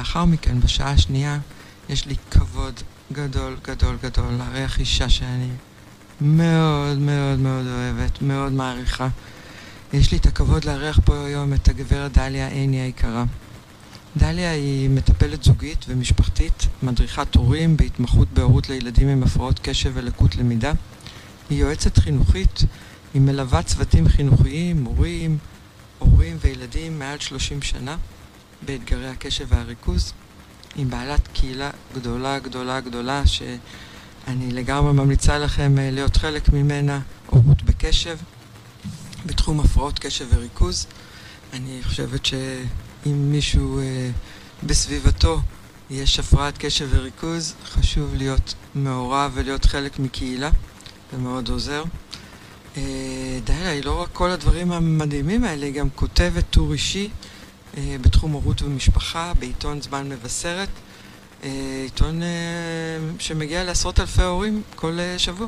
לאחר מכן, בשעה השנייה, יש לי כבוד גדול גדול גדול לארח אישה שאני מאוד מאוד מאוד אוהבת, מאוד מעריכה. יש לי את הכבוד לארח פה היום את הגברת דליה עיני היקרה. דליה היא מטפלת זוגית ומשפחתית, מדריכת הורים בהתמחות בהורות לילדים עם הפרעות קשב ולקות למידה. היא יועצת חינוכית, היא מלווה צוותים חינוכיים, מורים, הורים וילדים מעל 30 שנה באתגרי הקשב והריכוז. היא בעלת קהילה גדולה גדולה גדולה שאני לגמרי ממליצה לכם אה, להיות חלק ממנה, הורות בקשב, בתחום הפרעות קשב וריכוז. אני חושבת שאם מישהו אה, בסביבתו יש הפרעת קשב וריכוז, חשוב להיות מעורב ולהיות חלק מקהילה, זה מאוד עוזר. אה, דליה היא לא רק כל הדברים המדהימים האלה, היא גם כותבת טור אישי בתחום הורות ומשפחה, בעיתון זמן מבשרת, אה, עיתון שמגיע לעשרות אלפי הורים כל שבוע.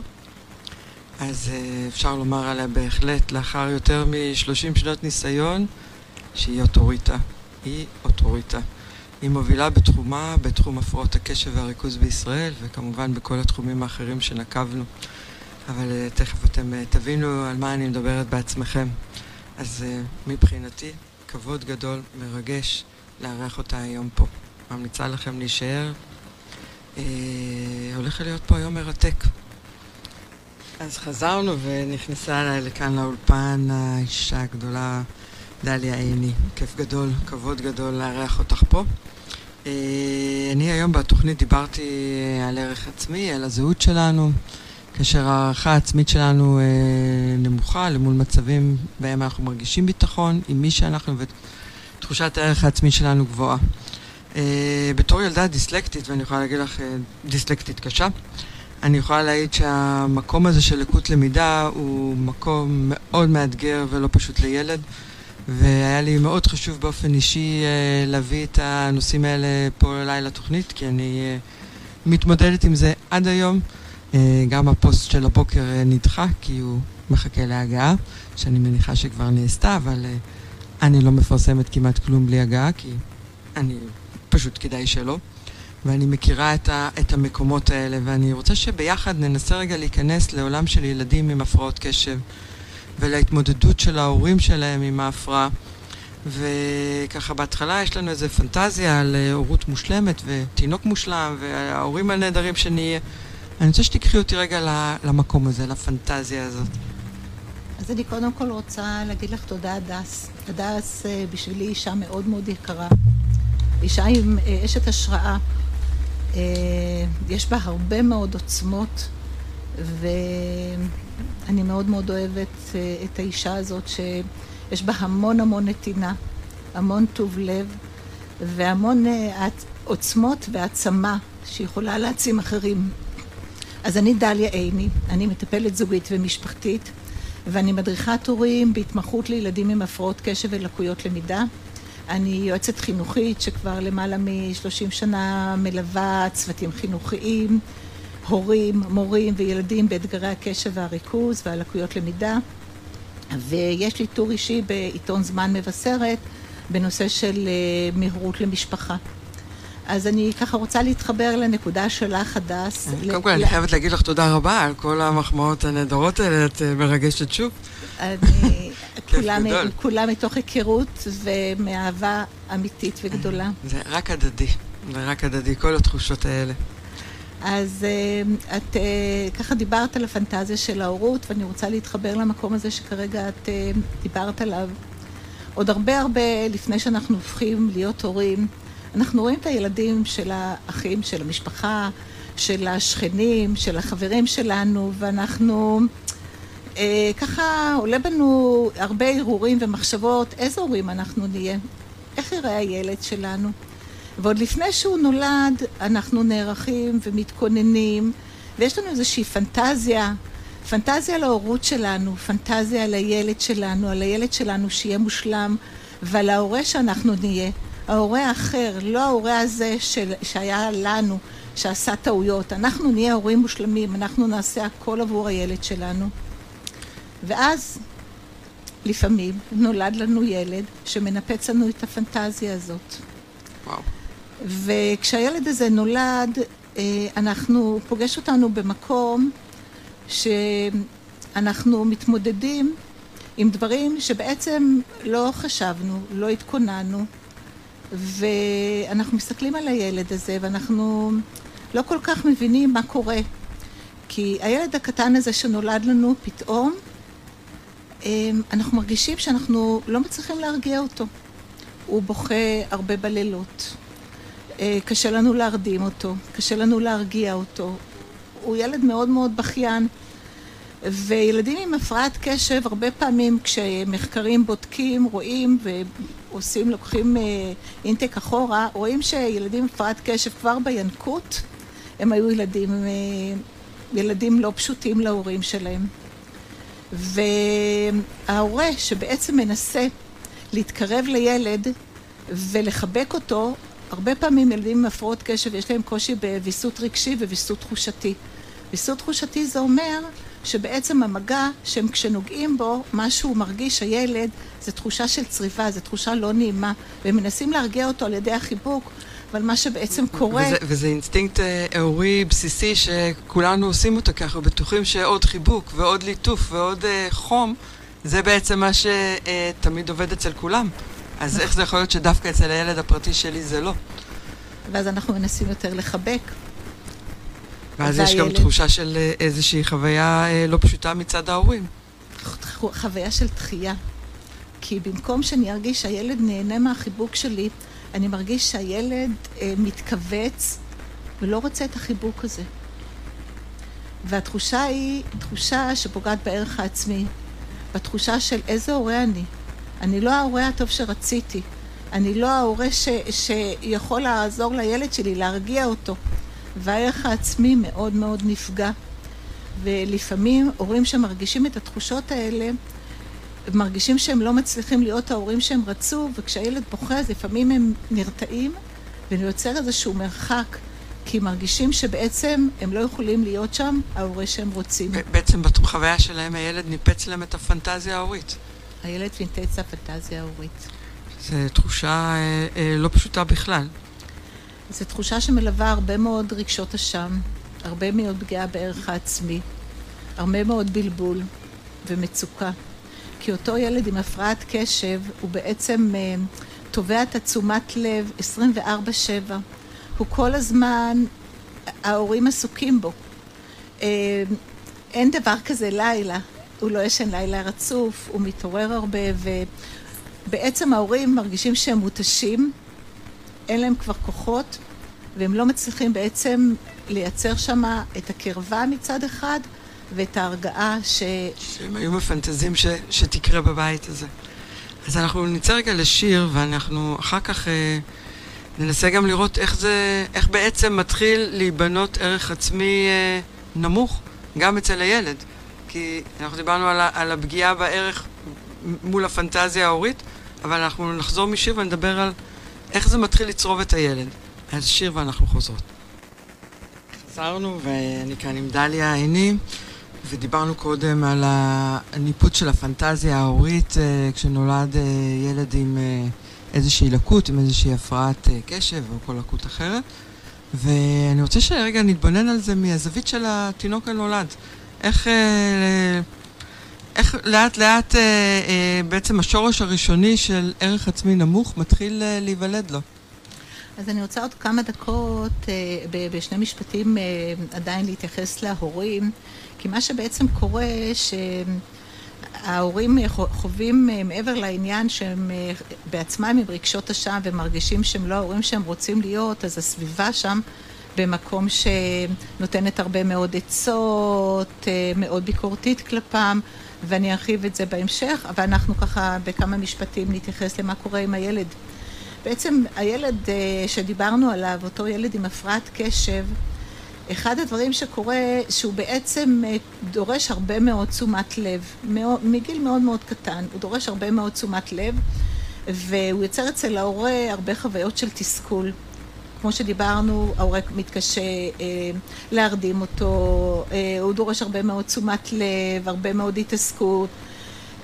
אז אפשר לומר עליה בהחלט, לאחר יותר מ-30 שנות ניסיון, שהיא אוטוריטה. היא אוטוריטה. היא מובילה בתחומה, בתחום הפרעות הקשב והריכוז בישראל, וכמובן בכל התחומים האחרים שנקבנו. אבל תכף אתם תבינו על מה אני מדברת בעצמכם. אז מבחינתי, כבוד גדול, מרגש, לארח אותה היום פה. ממליצה לכם להישאר. Uh, הולך להיות פה היום מרתק. אז חזרנו ונכנסה אליי לכאן לאולפן האישה הגדולה דליה עיני. כיף גדול, כבוד גדול לארח אותך פה. Uh, אני היום בתוכנית דיברתי על ערך עצמי, על הזהות שלנו. כאשר הערכה העצמית שלנו אה, נמוכה למול מצבים בהם אנחנו מרגישים ביטחון עם מי שאנחנו ותחושת הערך העצמי שלנו גבוהה. אה, בתור ילדה דיסלקטית, ואני יכולה להגיד לך אה, דיסלקטית קשה, אני יכולה להעיד שהמקום הזה של לקות למידה הוא מקום מאוד מאתגר ולא פשוט לילד, והיה לי מאוד חשוב באופן אישי אה, להביא את הנושאים האלה פה אליי לתוכנית, כי אני אה, מתמודדת עם זה עד היום. אה, גם הפוסט של הבוקר אה, נדחה, כי הוא מחכה להגעה, שאני מניחה שכבר נעשתה, אבל אה, אני לא מפרסמת כמעט כלום בלי הגעה, כי אני פשוט כדאי שלא. ואני מכירה את, ה, את המקומות האלה, ואני רוצה שביחד ננסה רגע להיכנס לעולם של ילדים עם הפרעות קשב, ולהתמודדות של ההורים שלהם עם ההפרעה. וככה בהתחלה יש לנו איזו פנטזיה על הורות מושלמת ותינוק מושלם וההורים הנהדרים שנהיה. אני רוצה שתיקחי אותי רגע למקום הזה, לפנטזיה הזאת. אז אני קודם כל רוצה להגיד לך תודה, הדס. הדס אה, בשבילי אישה מאוד מאוד יקרה. אישה עם אה, אשת השראה. אה, יש בה הרבה מאוד עוצמות, ואני מאוד מאוד אוהבת את האישה הזאת, שיש בה המון המון נתינה, המון טוב לב, והמון עוצמות והעצמה שיכולה להעצים אחרים. אז אני דליה עיני, אני מטפלת זוגית ומשפחתית, ואני מדריכת הורים בהתמחות לילדים עם הפרעות קשב ולקויות למידה. אני יועצת חינוכית שכבר למעלה מ-30 שנה מלווה צוותים חינוכיים, הורים, מורים וילדים באתגרי הקשב והריכוז והלקויות למידה. ויש לי טור אישי בעיתון זמן מבשרת בנושא של אה, מהירות למשפחה. אז אני ככה רוצה להתחבר לנקודה שלך, הדס. קודם כל, אני חייבת להגיד לך תודה רבה על כל המחמאות הנהדרות האלה, את אה, מרגשת שוב. אני, כולה מתוך היכרות ומאהבה אמיתית וגדולה. זה רק הדדי, זה רק הדדי, כל התחושות האלה. אז אה, את אה, ככה דיברת על הפנטזיה של ההורות, ואני רוצה להתחבר למקום הזה שכרגע את דיברת עליו. עוד הרבה הרבה לפני שאנחנו הופכים להיות הורים, אנחנו רואים את הילדים של האחים, של המשפחה, של השכנים, של החברים שלנו, ואנחנו... אה, ככה עולה בנו הרבה הרהורים ומחשבות, איזה הורים אנחנו נהיה, איך יראה הילד שלנו. ועוד לפני שהוא נולד, אנחנו נערכים ומתכוננים, ויש לנו איזושהי פנטזיה, פנטזיה על ההורות שלנו, פנטזיה על הילד שלנו, על הילד שלנו שיהיה מושלם, ועל ההורה שאנחנו נהיה. ההורה האחר, לא ההורה הזה של, שהיה לנו, שעשה טעויות. אנחנו נהיה הורים מושלמים, אנחנו נעשה הכל עבור הילד שלנו. ואז, לפעמים, נולד לנו ילד שמנפץ לנו את הפנטזיה הזאת. וואו. וכשהילד הזה נולד, אנחנו, פוגש אותנו במקום שאנחנו מתמודדים עם דברים שבעצם לא חשבנו, לא התכוננו, ואנחנו מסתכלים על הילד הזה ואנחנו לא כל כך מבינים מה קורה. כי הילד הקטן הזה שנולד לנו פתאום, אמ, אנחנו מרגישים שאנחנו לא מצליחים להרגיע אותו. הוא בוכה הרבה בלילות. אה, קשה לנו להרדים אותו, קשה לנו להרגיע אותו. הוא ילד מאוד מאוד בכיין. וילדים עם הפרעת קשב, הרבה פעמים כשמחקרים בודקים, רואים ועושים, לוקחים אה, אינטק אחורה, רואים שילדים עם הפרעת קשב כבר בינקות, הם היו ילדים, אה, ילדים לא פשוטים להורים שלהם. וההורה שבעצם מנסה להתקרב לילד ולחבק אותו, הרבה פעמים ילדים עם הפרעות קשב יש להם קושי בוויסות רגשי וויסות תחושתי. ויסות תחושתי זה אומר שבעצם המגע שהם כשנוגעים בו, מה שהוא מרגיש, הילד, זה תחושה של צריבה, זו תחושה לא נעימה, והם מנסים להרגיע אותו על ידי החיבוק, אבל מה שבעצם קורה... וזה, וזה אינסטינקט הורי בסיסי שכולנו עושים אותו, אנחנו בטוחים שעוד חיבוק ועוד ליטוף ועוד אה, חום, זה בעצם מה שתמיד אה, עובד אצל כולם. אז איך זה יכול להיות שדווקא אצל הילד הפרטי שלי זה לא? ואז אנחנו מנסים יותר לחבק. ואז יש גם תחושה של אה, איזושהי חוויה אה, לא פשוטה מצד ההורים. חוויה של דחייה. כי במקום שאני ארגיש שהילד נהנה מהחיבוק שלי, אני מרגיש שהילד אה, מתכווץ ולא רוצה את החיבוק הזה. והתחושה היא תחושה שפוגעת בערך העצמי, בתחושה של איזה הורה אני. אני לא ההורה הטוב שרציתי. אני לא ההורה ש, שיכול לעזור לילד שלי, להרגיע אותו. והערך העצמי מאוד מאוד נפגע. ולפעמים הורים שמרגישים את התחושות האלה, מרגישים שהם לא מצליחים להיות ההורים שהם רצו, וכשהילד בוכה אז לפעמים הם נרתעים, ויוצר איזשהו מרחק, כי מרגישים שבעצם הם לא יכולים להיות שם ההורה שהם רוצים. בעצם בחוויה שלהם הילד ניפץ להם את הפנטזיה ההורית. הילד פינטץ הפנטזיה ההורית. זו תחושה אה, אה, לא פשוטה בכלל. זו תחושה שמלווה הרבה מאוד רגשות אשם, הרבה מאוד פגיעה בערך העצמי, הרבה מאוד בלבול ומצוקה. כי אותו ילד עם הפרעת קשב, הוא בעצם uh, תובע את התשומת לב 24-7. הוא כל הזמן, ההורים עסוקים בו. Uh, אין דבר כזה לילה, הוא לא ישן לילה רצוף, הוא מתעורר הרבה, ובעצם ההורים מרגישים שהם מותשים, אין להם כבר כוחות, והם לא מצליחים בעצם לייצר שם את הקרבה מצד אחד, ואת ההרגעה ש... שהם היו מפנטזים ש... שתקרה בבית הזה. אז אנחנו נצא רגע לשיר, ואנחנו אחר כך אה, ננסה גם לראות איך זה, איך בעצם מתחיל להיבנות ערך עצמי אה, נמוך, גם אצל הילד. כי אנחנו דיברנו על, על הפגיעה בערך מול הפנטזיה ההורית, אבל אנחנו נחזור משיר ונדבר על איך זה מתחיל לצרוב את הילד. אז שיר ואנחנו חוזרות. חזרנו, ואני כאן עם דליה עיני, ודיברנו קודם על הניפוץ של הפנטזיה ההורית אה, כשנולד אה, ילד עם אה, איזושהי לקות, עם איזושהי הפרעת קשב או כל לקות אחרת. ואני רוצה שרגע נתבונן על זה מהזווית של התינוק הנולד. איך, איך לאט לאט בעצם השורש הראשוני של ערך עצמי נמוך מתחיל להיוולד לו. אז אני רוצה עוד כמה דקות, אה, בשני משפטים, אה, עדיין להתייחס להורים, כי מה שבעצם קורה, שההורים חווים אה, מעבר לעניין שהם בעצמם עם רגשות אשם ומרגישים שהם לא ההורים שהם רוצים להיות, אז הסביבה שם במקום שנותנת הרבה מאוד עצות, מאוד ביקורתית כלפם, ואני ארחיב את זה בהמשך, אבל אנחנו ככה בכמה משפטים נתייחס למה קורה עם הילד. בעצם הילד אה, שדיברנו עליו, אותו ילד עם הפרעת קשב, אחד הדברים שקורה, שהוא בעצם אה, דורש הרבה מאוד תשומת לב, מגיל מאוד מאוד קטן, הוא דורש הרבה מאוד תשומת לב, והוא יוצר אצל ההורה הרבה חוויות של תסכול. כמו שדיברנו, ההורה מתקשה אה, להרדים אותו, אה, הוא דורש הרבה מאוד תשומת לב, הרבה מאוד התעסקות.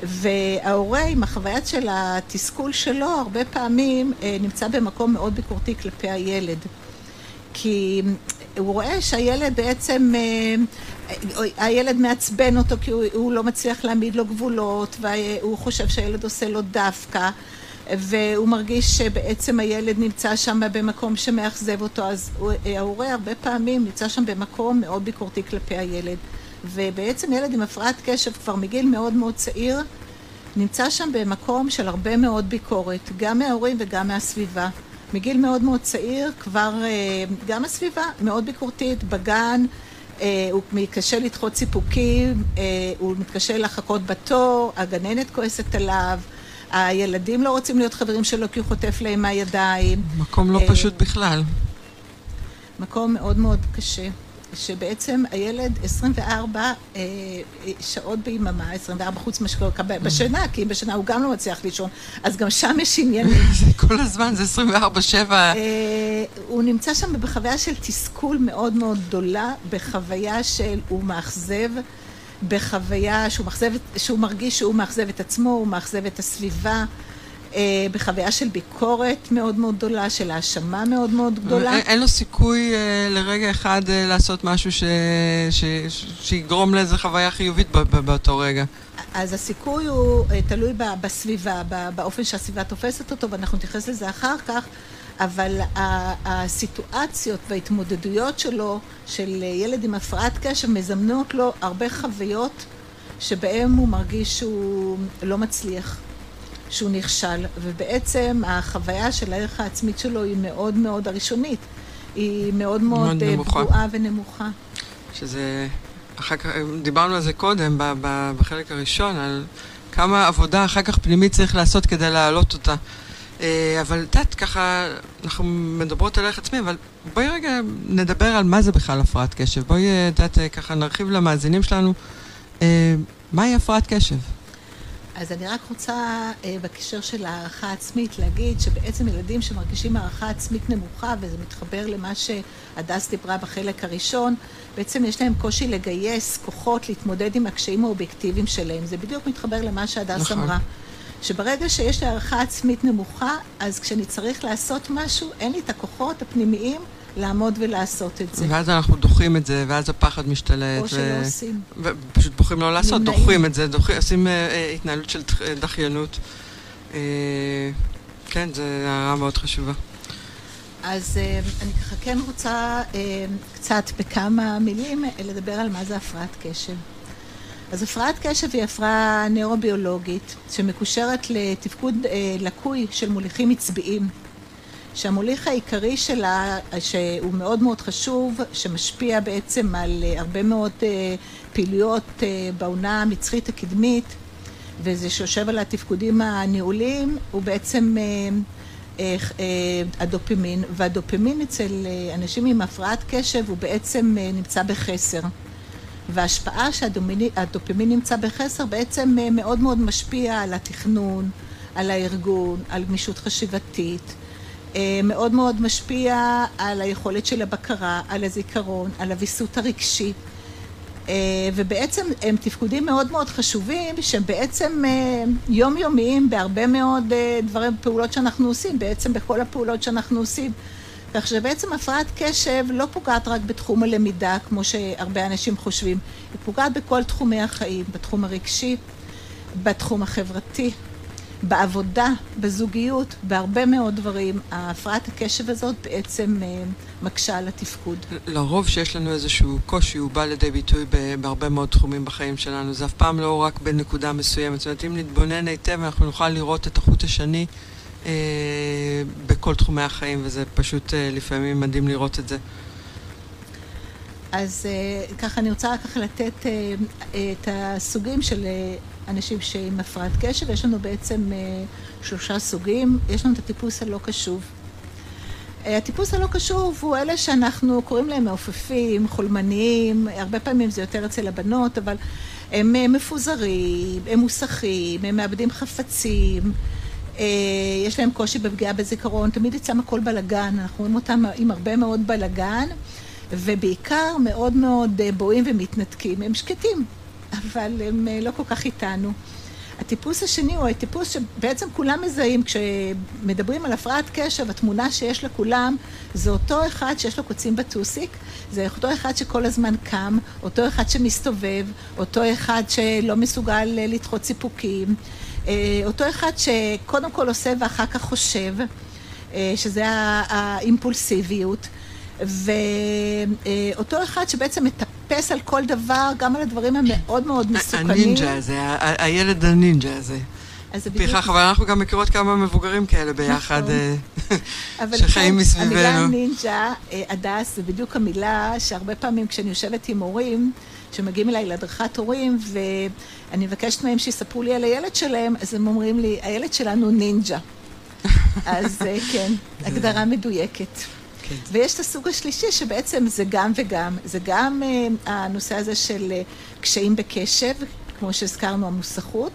וההורה עם החוויה של התסכול שלו, הרבה פעמים נמצא במקום מאוד ביקורתי כלפי הילד. כי הוא רואה שהילד בעצם, הילד מעצבן אותו כי הוא, הוא לא מצליח להעמיד לו גבולות, והוא חושב שהילד עושה לו דווקא. והוא מרגיש שבעצם הילד נמצא שם במקום שמאכזב אותו, אז ההורה הרבה פעמים נמצא שם במקום מאוד ביקורתי כלפי הילד. ובעצם ילד עם הפרעת קשב כבר מגיל מאוד מאוד צעיר, נמצא שם במקום של הרבה מאוד ביקורת, גם מההורים וגם מהסביבה. מגיל מאוד מאוד צעיר כבר גם הסביבה מאוד ביקורתית, בגן הוא מתקשה לדחות סיפוקים, הוא מתקשה לחכות בתור, הגננת כועסת עליו. הילדים לא רוצים להיות חברים שלו כי הוא חוטף להם מהידיים. מקום לא פשוט בכלל. מקום מאוד מאוד קשה. שבעצם הילד 24 אה, שעות ביממה, 24 חוץ משקול, בשינה, כי בשינה הוא גם לא מצליח לישון, אז גם שם יש עניינים. כל הזמן, זה 24-7. אה, הוא נמצא שם בחוויה של תסכול מאוד מאוד גדולה, בחוויה של הוא מאכזב. בחוויה שהוא, מאכזב, שהוא מרגיש שהוא מאכזב את עצמו, הוא מאכזב את הסביבה, אה, בחוויה של ביקורת מאוד מאוד גדולה, של האשמה מאוד מאוד גדולה. אין, אין לו סיכוי אה, לרגע אחד אה, לעשות משהו ש, ש, ש, שיגרום לאיזו חוויה חיובית באותו רגע. אז הסיכוי הוא אה, תלוי בסביבה, באופן שהסביבה תופסת אותו, ואנחנו נתייחס לזה אחר כך. אבל הסיטואציות וההתמודדויות שלו, של ילד עם הפרעת קשב, מזמנות לו הרבה חוויות שבהם הוא מרגיש שהוא לא מצליח, שהוא נכשל, ובעצם החוויה של הערך העצמית שלו היא מאוד מאוד הראשונית, היא מאוד מאוד, מאוד פגועה ונמוכה. שזה, אחר כך, דיברנו על זה קודם, בחלק הראשון, על כמה עבודה אחר כך פנימית צריך לעשות כדי להעלות אותה. אה, אבל את יודעת, ככה, אנחנו מדברות על ערך עצמי, אבל בואי רגע נדבר על מה זה בכלל הפרעת קשב. בואי, את יודעת, ככה נרחיב למאזינים שלנו. אה, מהי הפרעת קשב? אז אני רק רוצה, אה, בקשר של הערכה עצמית, להגיד שבעצם ילדים שמרגישים הערכה עצמית נמוכה, וזה מתחבר למה שהדס דיברה בחלק הראשון, בעצם יש להם קושי לגייס כוחות להתמודד עם הקשיים האובייקטיביים שלהם. זה בדיוק מתחבר למה שהדס נכון. אמרה. שברגע שיש לי הערכה עצמית נמוכה, אז כשאני צריך לעשות משהו, אין לי את הכוחות הפנימיים לעמוד ולעשות את זה. ואז אנחנו דוחים את זה, ואז הפחד משתלט. או שלא עושים. ופשוט בוחרים לא לעשות, נמנעים. דוחים את זה, דוחים, עושים אה, אה, התנהלות של דחיינות. אה, כן, זו הערה מאוד חשובה. אז אה, אני ככה כן רוצה אה, קצת בכמה מילים לדבר על מה זה הפרעת קשב. אז הפרעת קשב היא הפרעה נאורוביולוגית שמקושרת לתפקוד אה, לקוי של מוליכים עצביים, שהמוליך העיקרי שלה, שהוא מאוד מאוד חשוב, שמשפיע בעצם על אה, הרבה מאוד אה, פעילויות בעונה המצחית הקדמית, וזה שיושב על התפקודים הניהוליים, הוא בעצם הדופמין, והדופמין אצל אנשים עם הפרעת קשב הוא בעצם נמצא בחסר. וההשפעה שהדופמין נמצא בחסר בעצם אה, מאוד מאוד משפיע על התכנון, על הארגון, על גמישות חשיבתית, אה, מאוד מאוד משפיע על היכולת של הבקרה, על הזיכרון, על הוויסות הרגשי. אה, ובעצם הם תפקודים מאוד מאוד חשובים, שהם בעצם יומיומיים בהרבה מאוד דברים, פעולות שאנחנו עושים, בעצם בכל הפעולות שאנחנו עושים. כך שבעצם הפרעת קשב לא פוגעת רק בתחום הלמידה, כמו שהרבה אנשים חושבים, היא פוגעת בכל תחומי החיים, בתחום הרגשי, בתחום החברתי, בעבודה, בזוגיות, בהרבה מאוד דברים. הפרעת הקשב הזאת בעצם אה, מקשה על התפקוד. לרוב שיש לנו איזשהו קושי, הוא בא לידי ביטוי בהרבה מאוד תחומים בחיים שלנו. זה אף פעם לא רק בנקודה מסוימת. זאת אומרת, אם נתבונן היטב, אנחנו נוכל לראות את החוט השני. אה, בכל תחומי החיים, וזה פשוט אה, לפעמים מדהים לראות את זה. אז אה, ככה אני רוצה ככה לתת את הסוגים של אנשים שעם הפרעת קשב. יש לנו בעצם שלושה סוגים. יש לנו את הטיפוס הלא קשוב. הטיפוס הלא קשוב הוא אלה שאנחנו קוראים להם מעופפים, חולמניים, הרבה פעמים זה יותר אצל הבנות, אבל הם מפוזרים, הם מוסכים, הם מאבדים חפצים. אה, יש להם קושי בפגיעה בזיכרון, תמיד אצלם הכל בלגן, אנחנו רואים אותם עם הרבה מאוד בלגן, ובעיקר מאוד מאוד אה, בואים ומתנתקים. הם שקטים, אבל הם אה, לא כל כך איתנו. הטיפוס השני הוא הטיפוס שבעצם כולם מזהים, כשמדברים על הפרעת קשב, התמונה שיש לכולם זה אותו אחד שיש לו קוצים בטוסיק, זה אותו אחד שכל הזמן קם, אותו אחד שמסתובב, אותו אחד שלא מסוגל לדחות סיפוקים, אותו אחד שקודם כל עושה ואחר כך חושב, אה, שזה האימפולסיביות. ואותו אחד שבעצם מטפס על כל דבר, גם על הדברים המאוד מאוד מסוכנים. הנינג'ה הזה, הילד הנינג'ה הזה. פיכך, אבל אנחנו גם מכירות כמה מבוגרים כאלה ביחד, נכון. אה, שחיים מסביבנו. המילה נינג'ה, אה, הדס, זה בדיוק המילה שהרבה פעמים כשאני יושבת עם הורים, שמגיעים אליי להדרכת הורים, ואני מבקשת מהם שיספרו לי על הילד שלהם, אז הם אומרים לי, הילד שלנו נינג'ה. אז אה, כן, הגדרה מדויקת. כן. ויש את הסוג השלישי שבעצם זה גם וגם. זה גם הנושא הזה של קשיים בקשב, כמו שהזכרנו, המוסכות,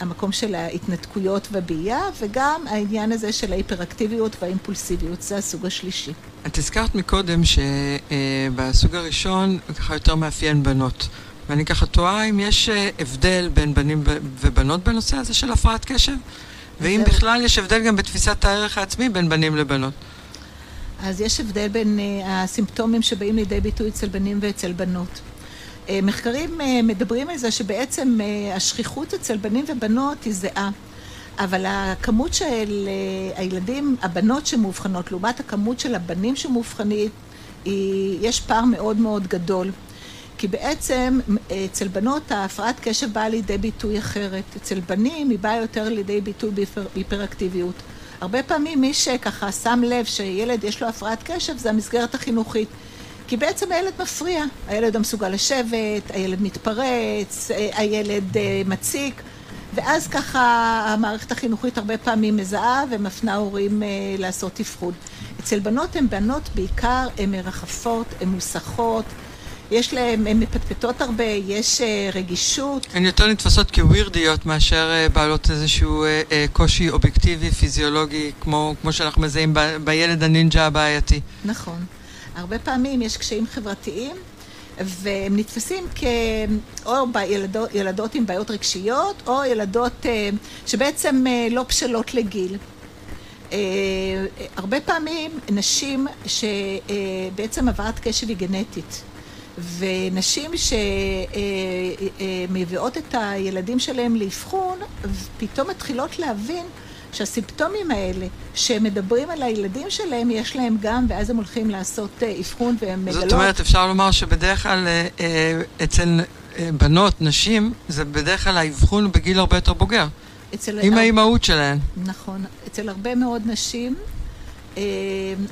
והמקום של ההתנתקויות והבייה, וגם העניין הזה של ההיפראקטיביות והאימפולסיביות. זה הסוג השלישי. את הזכרת מקודם שבסוג uh, הראשון ככה יותר מאפיין בנות. ואני ככה תוהה אם יש הבדל בין בנים ובנות בנושא הזה של הפרעת קשב? ואם בכלל יש הבדל גם בתפיסת הערך העצמי בין בנים לבנות. אז יש הבדל בין uh, הסימפטומים שבאים לידי ביטוי אצל בנים ואצל בנות. מחקרים uh, מדברים על זה שבעצם uh, השכיחות אצל בנים ובנות היא זהה. אבל הכמות של uh, הילדים, הבנות שמאובחנות, לעומת הכמות של הבנים שמאובחנית, יש פער מאוד מאוד גדול. כי בעצם אצל בנות ההפרעת קשב באה לידי ביטוי אחרת. אצל בנים היא באה יותר לידי ביטוי בהיפראקטיביות. הרבה פעמים מי שככה שם לב שילד יש לו הפרעת קשב זה המסגרת החינוכית. כי בעצם הילד מפריע, הילד לא מסוגל לשבת, הילד מתפרץ, הילד אה, מציק, ואז ככה המערכת החינוכית הרבה פעמים מזהה ומפנה הורים אה, לעשות תפחוד. אצל בנות הן בנות בעיקר, הן מרחפות, הן מוסכות, יש להם, הן מפטפטות הרבה, יש רגישות. הן יותר נתפסות כווירדיות מאשר בעלות איזשהו קושי אובייקטיבי, פיזיולוגי, כמו, כמו שאנחנו מזהים ב, בילד הנינג'ה הבעייתי. נכון. הרבה פעמים יש קשיים חברתיים, והם נתפסים כ... או בילדות, ילדות עם בעיות רגשיות, או ילדות uh, שבעצם uh, לא בשלות לגיל. Uh, הרבה פעמים נשים שבעצם הבאת קשב היא גנטית. ונשים שמביאות את הילדים שלהם לאבחון, פתאום מתחילות להבין שהסימפטומים האלה שמדברים על הילדים שלהם, יש להם גם, ואז הם הולכים לעשות אה, אבחון והם מגלות... זאת אומרת, אפשר לומר שבדרך כלל אה, אה, אצל בנות, נשים, זה בדרך כלל האבחון בגיל הרבה יותר בוגר. עם האימהות שלהן. נכון. אצל הרבה מאוד נשים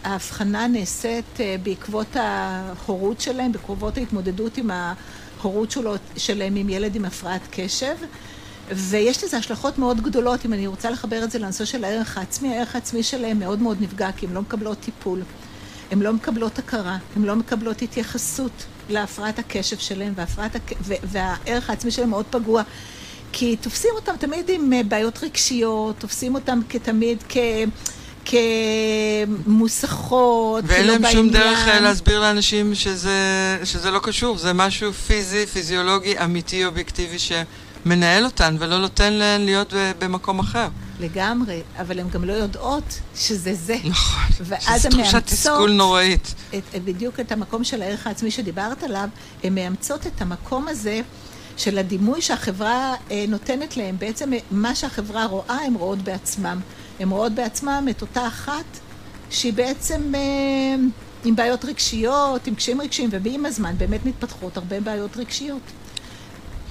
ההבחנה נעשית בעקבות ההורות שלהם, בעקבות ההתמודדות עם ההורות שלו, שלהם עם ילד עם הפרעת קשב. ויש לזה השלכות מאוד גדולות, אם אני רוצה לחבר את זה לנושא של הערך העצמי, הערך העצמי שלהם מאוד מאוד נפגע, כי הן לא מקבלות טיפול, הן לא מקבלות הכרה, הן לא מקבלות התייחסות להפרעת הקשב שלהם, והפרעת הק... והערך העצמי שלהם מאוד פגוע. כי תופסים אותם תמיד עם אה, בעיות רגשיות, תופסים אותם כתמיד כ... כמוסכות, ואין להם שום דרך אה, להסביר לאנשים שזה, שזה לא קשור, זה משהו פיזי, פיזיולוגי, אמיתי, אובייקטיבי, שמנהל אותן ולא נותן להן להיות במקום אחר. לגמרי, אבל הן גם לא יודעות שזה זה. נכון, שזו תחושת תסכול נוראית. את, בדיוק את המקום של הערך העצמי שדיברת עליו, הן מאמצות את המקום הזה של הדימוי שהחברה אה, נותנת להן. בעצם מה שהחברה רואה, הן רואות בעצמם. הן רואות בעצמן את אותה אחת שהיא בעצם אה, עם בעיות רגשיות, עם קשיים רגשיים, ועם הזמן באמת מתפתחות הרבה בעיות רגשיות.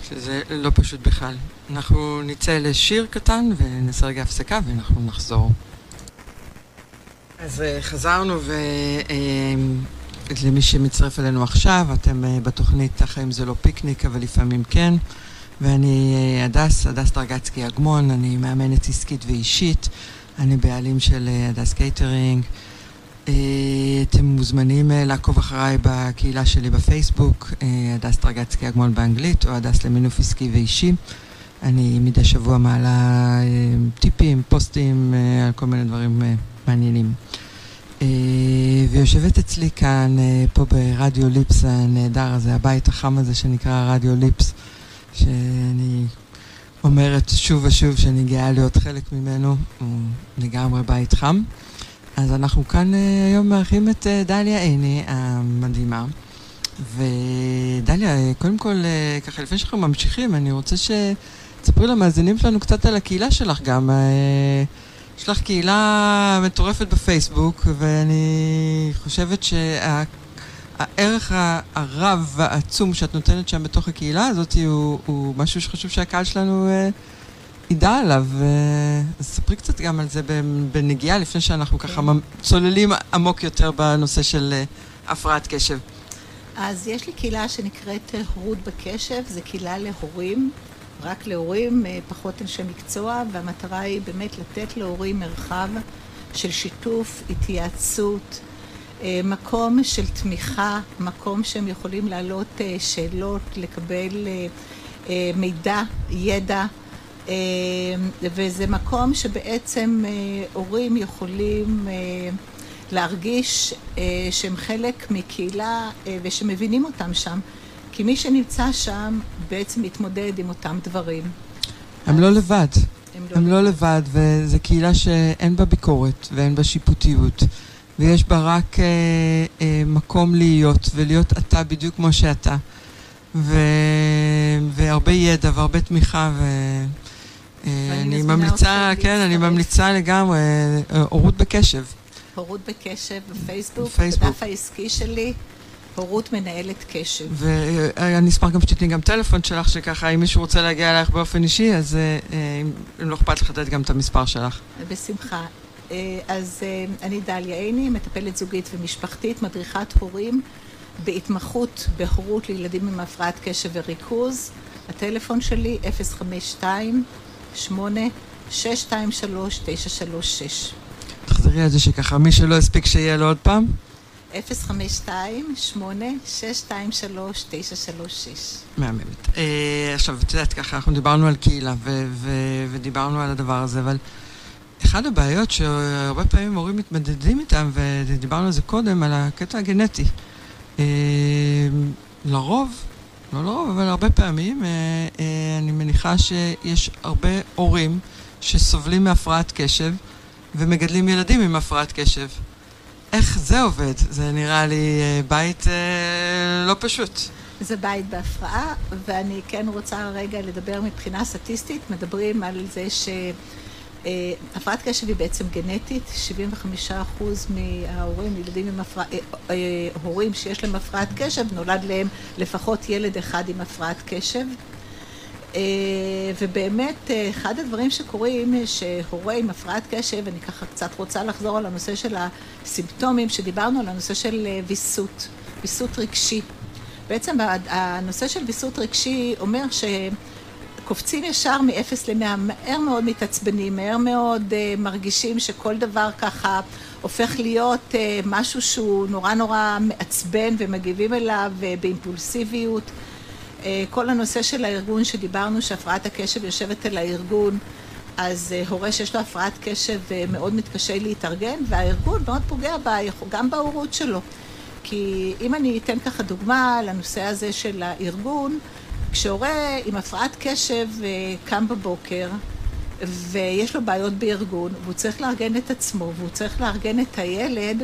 שזה לא פשוט בכלל. אנחנו נצא לשיר קטן ונעשה רגע הפסקה ואנחנו נחזור. אז אה, חזרנו ולמי אה, שמצטרף אלינו עכשיו, אתם אה, בתוכנית החיים זה לא פיקניק, אבל לפעמים כן. ואני הדס, הדס דרגצקי אגמון, אני מאמנת עסקית ואישית. אני בעלים של אה, הדס קייטרינג. אה, אתם מוזמנים אה, לעקוב אחריי בקהילה שלי בפייסבוק, הדס דרגצקי אגמון באנגלית, או הדס למינוף עסקי ואישי. אני מדי שבוע מעלה טיפים, פוסטים על כל מיני דברים מעניינים. ויושבת אצלי כאן, פה ברדיו ליפס הנהדר הזה, הבית החם הזה שנקרא רדיו ליפס, שאני אומרת שוב ושוב שאני גאה להיות חלק ממנו, הוא לגמרי בית חם. אז אנחנו כאן uh, היום מארחים את uh, דליה עיני המדהימה. ודליה, קודם כל, ככה לפני שאנחנו ממשיכים, אני רוצה שתספרי למאזינים שלנו קצת על הקהילה שלך גם. יש לך קהילה מטורפת בפייסבוק, ואני חושבת שהערך הרב והעצום שאת נותנת שם בתוך הקהילה הזאת הוא, הוא משהו שחשוב שהקהל שלנו ידע עליו. אז ספרי קצת גם על זה בנגיעה, לפני שאנחנו ככה כן. צוללים עמוק יותר בנושא של uh, הפרעת קשב. אז יש לי קהילה שנקראת הורות בקשב, זו קהילה להורים. רק להורים, אה, פחות אנשי מקצוע, והמטרה היא באמת לתת להורים מרחב של שיתוף, התייעצות, אה, מקום של תמיכה, מקום שהם יכולים להעלות אה, שאלות, לקבל מידע, ידע, וזה מקום שבעצם הורים יכולים להרגיש שהם חלק מקהילה ושמבינים אותם שם. כי מי שנמצא שם בעצם מתמודד עם אותם דברים. הם לא לבד. הם לא, הם לא לבד, וזו קהילה שאין בה ביקורת ואין בה שיפוטיות, ויש בה רק אה, אה, מקום להיות, ולהיות אתה בדיוק כמו שאתה. ו... והרבה ידע והרבה תמיכה, ואני אה, ממליצה, כן, אני ממליצה לגמרי, אה, הורות בקשב. הורות בקשב בפייסבוק, בדף העסקי שלי. הורות מנהלת קשב. ואני אשמח גם שתתני גם טלפון שלך, שככה אם מישהו רוצה להגיע אלייך באופן אישי, אז אה, אה, אם לא אכפת לך לתת גם את המספר שלך. בשמחה. אה, אז אני דליה עיני, מטפלת זוגית ומשפחתית, מדריכת הורים בהתמחות בהורות לילדים עם הפרעת קשב וריכוז. הטלפון שלי 052 8 623 936 תחזרי על זה שככה מי שלא הספיק שיהיה לו עוד פעם. 052-8-623-936. מהממת. אה, עכשיו, את יודעת, ככה, אנחנו דיברנו על קהילה ודיברנו על הדבר הזה, אבל אחת הבעיות שהרבה פעמים הורים מתמודדים איתם, ודיברנו על זה קודם, על הקטע הגנטי. אה, לרוב, לא לרוב, אבל הרבה פעמים, אה, אני מניחה שיש הרבה הורים שסובלים מהפרעת קשב ומגדלים ילדים עם הפרעת קשב. איך זה עובד? זה נראה לי אה, בית אה, לא פשוט. זה בית בהפרעה, ואני כן רוצה רגע לדבר מבחינה סטטיסטית. מדברים על זה שהפרעת אה, קשב היא בעצם גנטית, 75% מההורים, ילדים עם הפרעת, אה, אה, הורים שיש להם הפרעת קשב, נולד להם לפחות ילד אחד עם הפרעת קשב. ובאמת, אחד הדברים שקורים, שהורה עם הפרעת קשב, אני ככה קצת רוצה לחזור על הנושא של הסימפטומים, שדיברנו על הנושא של ויסות, ויסות רגשי. בעצם הנושא של ויסות רגשי אומר שקופצים ישר מ-0 ל-100, מהר מאוד מתעצבנים, מהר מאוד מרגישים שכל דבר ככה הופך להיות משהו שהוא נורא נורא מעצבן ומגיבים אליו באימפולסיביות. אה, כל הנושא של הארגון שדיברנו, שהפרעת הקשב יושבת אל הארגון, אז אה, הורה שיש לו הפרעת קשב אה, מאוד מתקשה להתארגן, והארגון מאוד פוגע בה, גם בהורות שלו. כי אם אני אתן ככה דוגמה לנושא הזה של הארגון, כשהורה עם הפרעת קשב קם בבוקר, ויש לו בעיות בארגון, והוא צריך לארגן את עצמו, והוא צריך לארגן את הילד,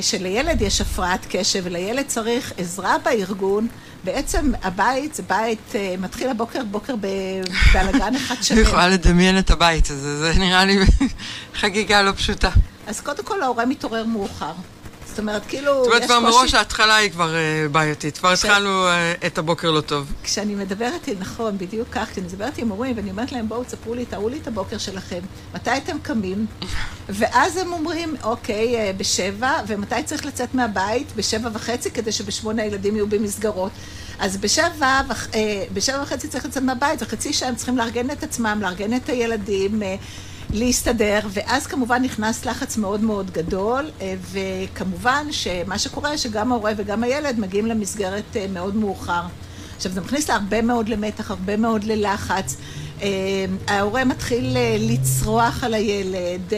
שלילד יש הפרעת קשב ולילד צריך עזרה בארגון, בעצם הבית זה בית, אה, מתחיל הבוקר בוקר בבלאגן אחד שלם. אני יכולה לדמיין את הבית הזה, זה נראה לי חגיגה לא פשוטה. אז קודם כל ההורה מתעורר מאוחר. זאת אומרת, כאילו, זאת אומרת, כבר מראש ההתחלה היא כבר uh, בעייתית. כבר התחלנו uh, את הבוקר לא טוב. כשאני מדברת, נכון, בדיוק כך, כשאני מדברת עם הורים, ואני אומרת להם, בואו, תספרו לי, תראו לי את הבוקר שלכם. מתי אתם קמים? ואז הם אומרים, אוקיי, uh, בשבע, ומתי צריך לצאת מהבית? בשבע וחצי, כדי שבשמונה הילדים יהיו במסגרות. אז בשבע, בשבע וחצי צריך לצאת מהבית, וחצי שעה הם צריכים לארגן את עצמם, לארגן את הילדים. להסתדר, ואז כמובן נכנס לחץ מאוד מאוד גדול, אה, וכמובן שמה שקורה, שגם ההורה וגם הילד מגיעים למסגרת אה, מאוד מאוחר. עכשיו, זה מכניס להרבה מאוד למתח, הרבה מאוד ללחץ. אה, ההורה מתחיל לצרוח על הילד,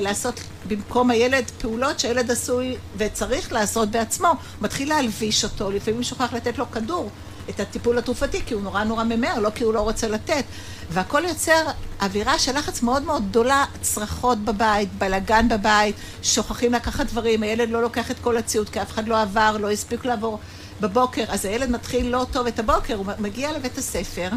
לעשות במקום הילד פעולות שהילד עשוי וצריך לעשות בעצמו. מתחיל להלביש אותו, לפעמים שוכח לתת לו כדור. את הטיפול התרופתי, כי הוא נורא נורא ממהר, לא כי הוא לא רוצה לתת. והכל יוצר אווירה של לחץ מאוד מאוד גדולה, צרחות בבית, בלאגן בבית, שוכחים לקחת דברים, הילד לא לוקח את כל הציוד כי אף אחד לא עבר, לא הספיק לעבור בבוקר, אז הילד מתחיל לא טוב את הבוקר, הוא מגיע לבית הספר.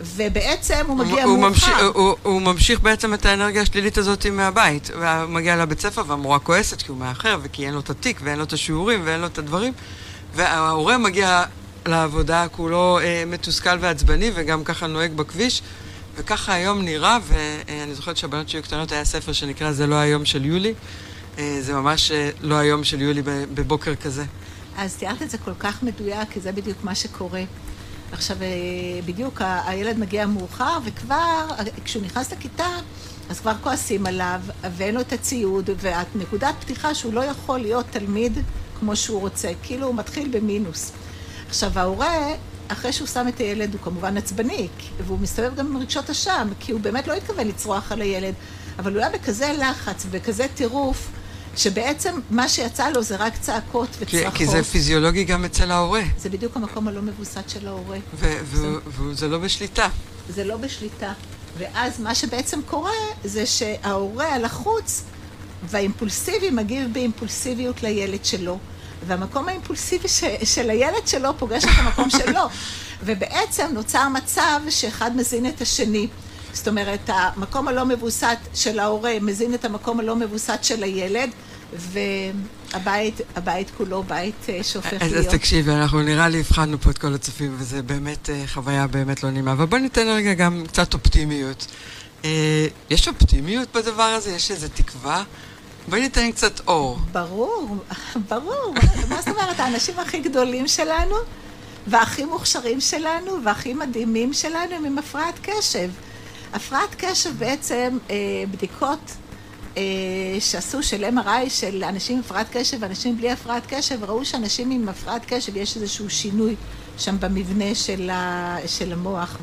ובעצם הוא מגיע הוא מאוחר. ממשיך, הוא, הוא ממשיך בעצם את האנרגיה השלילית הזאת מהבית. הוא מגיע לבית ספר והמורה כועסת כי הוא מאחר וכי אין לו את התיק ואין לו את השיעורים ואין לו את הדברים. וההורה מגיע לעבודה כולו אה, מתוסכל ועצבני וגם ככה נוהג בכביש. וככה היום נראה, ואני זוכרת שהבנות שלי קטנות היה ספר שנקרא זה לא היום של יולי. אה, זה ממש אה, לא היום של יולי בבוקר כזה. אז תיארת את זה כל כך מדויק, כי זה בדיוק מה שקורה. עכשיו, אה, בדיוק הילד מגיע מאוחר, וכבר, כשהוא נכנס לכיתה, אז כבר כועסים עליו, ואין לו את הציוד, והנקודת פתיחה שהוא לא יכול להיות תלמיד כמו שהוא רוצה, כאילו הוא מתחיל במינוס. עכשיו, ההורה, אחרי שהוא שם את הילד, הוא כמובן עצבני, והוא מסתובב גם עם רגשות אשם, כי הוא באמת לא התכוון לצרוח על הילד, אבל הוא היה בכזה לחץ, בכזה טירוף, שבעצם מה שיצא לו זה רק צעקות וצרחות. כי, כי זה פיזיולוגי גם אצל ההורה. זה בדיוק המקום הלא מבוסת של ההורה. וזה לא בשליטה. זה לא בשליטה. ואז מה שבעצם קורה זה שההורה הלחוץ והאימפולסיבי מגיב באימפולסיביות לילד שלו. והמקום האימפולסיבי ש, של הילד שלו פוגש את המקום שלו. ובעצם נוצר מצב שאחד מזין את השני. זאת אומרת, המקום הלא מבוסת של ההורה מזין את המקום הלא מבוסת של הילד, והבית הבית כולו בית אה, שהופך אז, להיות. אז תקשיבי, אנחנו נראה לי הבחנו פה את כל הצופים, וזה באמת אה, חוויה באמת לא נעימה. אבל בואי ניתן רגע גם קצת אופטימיות. אה, יש אופטימיות בדבר הזה? יש איזו תקווה? בואי ניתן קצת אור. ברור, ברור. מה זאת אומרת, האנשים הכי גדולים שלנו, והכי מוכשרים שלנו, והכי מדהימים שלנו, הם עם הפרעת קשב. הפרעת קשב בעצם, אה, בדיקות אה, שעשו של MRI של אנשים עם הפרעת קשב ואנשים בלי הפרעת קשב, ראו שאנשים עם הפרעת קשב יש איזשהו שינוי שם במבנה של, ה, של המוח.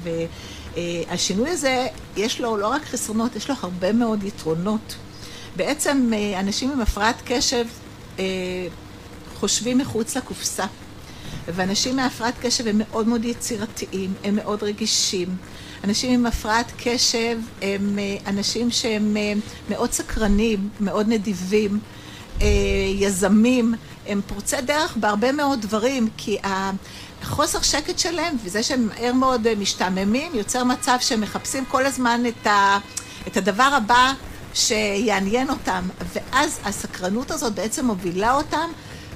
והשינוי הזה, יש לו לא רק חסרונות, יש לו הרבה מאוד יתרונות. בעצם אה, אנשים עם הפרעת קשב אה, חושבים מחוץ לקופסה. ואנשים מהפרעת קשב הם מאוד מאוד יצירתיים, הם מאוד רגישים. אנשים עם הפרעת קשב הם אה, אנשים שהם מאוד סקרנים, מאוד נדיבים, יזמים, הם פורצי דרך בהרבה מאוד דברים, כי החוסר שקט שלהם וזה שהם מהר מאוד משתעממים יוצר מצב שהם מחפשים כל הזמן את, את הדבר הבא שיעניין אותם, ואז הסקרנות הזאת בעצם מובילה אותם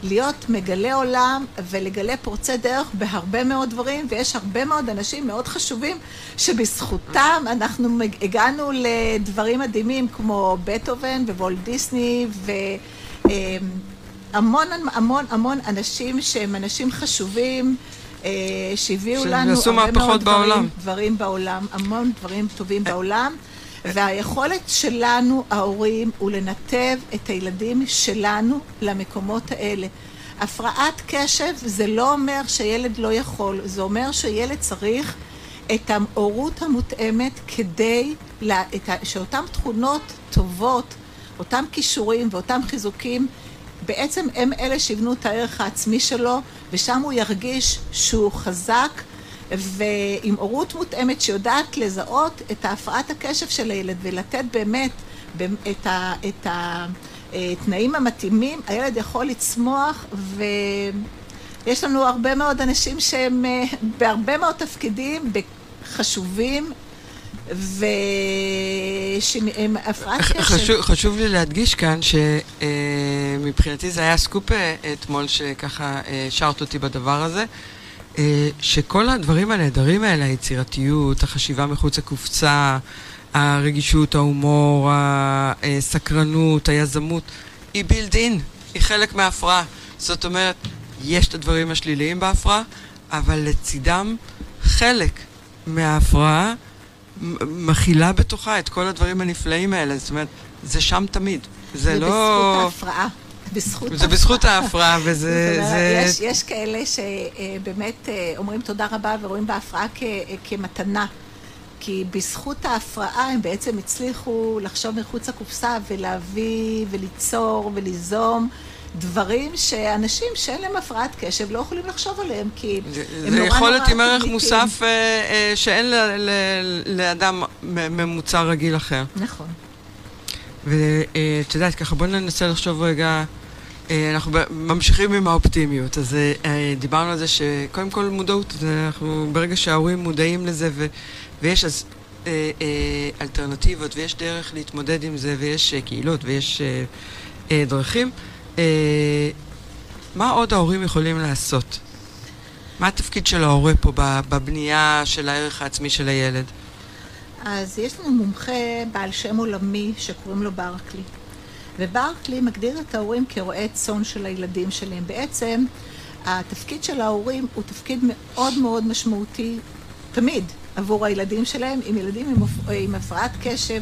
להיות מגלי עולם ולגלי פורצי דרך בהרבה מאוד דברים, ויש הרבה מאוד אנשים מאוד חשובים שבזכותם אנחנו הגענו לדברים מדהימים כמו בטהובן ווולט דיסני והמון המון המון אנשים שהם אנשים חשובים. אה, שהביאו לנו הרבה מאוד דברים, דברים בעולם, המון דברים טובים בעולם. והיכולת שלנו, ההורים, הוא לנתב את הילדים שלנו למקומות האלה. הפרעת קשב זה לא אומר שילד לא יכול, זה אומר שילד צריך את ההורות המותאמת כדי לה, שאותן תכונות טובות, אותם כישורים ואותם חיזוקים, בעצם הם אלה שיבנו את הערך העצמי שלו, ושם הוא ירגיש שהוא חזק ועם הורות מותאמת שיודעת לזהות את ההפרעת הקשב של הילד ולתת באמת את, ה, את התנאים המתאימים, הילד יכול לצמוח ויש לנו הרבה מאוד אנשים שהם אה, בהרבה מאוד תפקידים חשובים ושהם הפרעת קשב. חשוב, חשוב לי להדגיש כאן שמבחינתי זה היה סקופ אה, אתמול שככה אה, שרת אותי בדבר הזה. אה, שכל הדברים הנהדרים האלה, היצירתיות, החשיבה מחוץ לקופסה, הרגישות, ההומור, הסקרנות, היזמות, היא בילד אין, היא חלק מההפרעה. זאת אומרת, יש את הדברים השליליים בהפרעה, אבל לצידם חלק מההפרעה מכילה בתוכה את כל הדברים הנפלאים האלה. זאת אומרת, זה שם תמיד. זה לא... זה בזכות ההפרעה. בזכות זה בזכות ההפרעה, וזה... זה... יש, יש כאלה שבאמת אה, אומרים תודה רבה ורואים בהפרעה כ, כמתנה. כי בזכות ההפרעה הם בעצם הצליחו לחשוב מחוץ לקופסה ולהביא וליצור וליזום דברים שאנשים שאין להם הפרעת קשב לא יכולים לחשוב עליהם, כי זה, הם זה נורא יכול נורא להיות עם ערך. מוסף אה, אה, שאין ל, ל, לאדם ממוצע רגיל אחר. נכון. ואת יודעת, ככה בוא ננסה לחשוב רגע, אה, אנחנו ב- ממשיכים עם האופטימיות. אז אה, אה, דיברנו על זה שקודם כל מודעות, אנחנו ברגע שההורים מודעים לזה ו, ויש אז אה, אה, אלטרנטיבות ויש דרך להתמודד עם זה ויש אה, קהילות ויש אה, אה, דרכים, אה, מה עוד ההורים יכולים לעשות? מה התפקיד של ההורה פה בבנייה של הערך העצמי של הילד? אז יש לנו מומחה בעל שם עולמי שקוראים לו ברקלי. וברקלי מגדיר את ההורים כרועי צאן של הילדים שלהם. בעצם התפקיד של ההורים הוא תפקיד מאוד מאוד משמעותי תמיד עבור הילדים שלהם. עם ילדים עם, עם הפרעת קשב,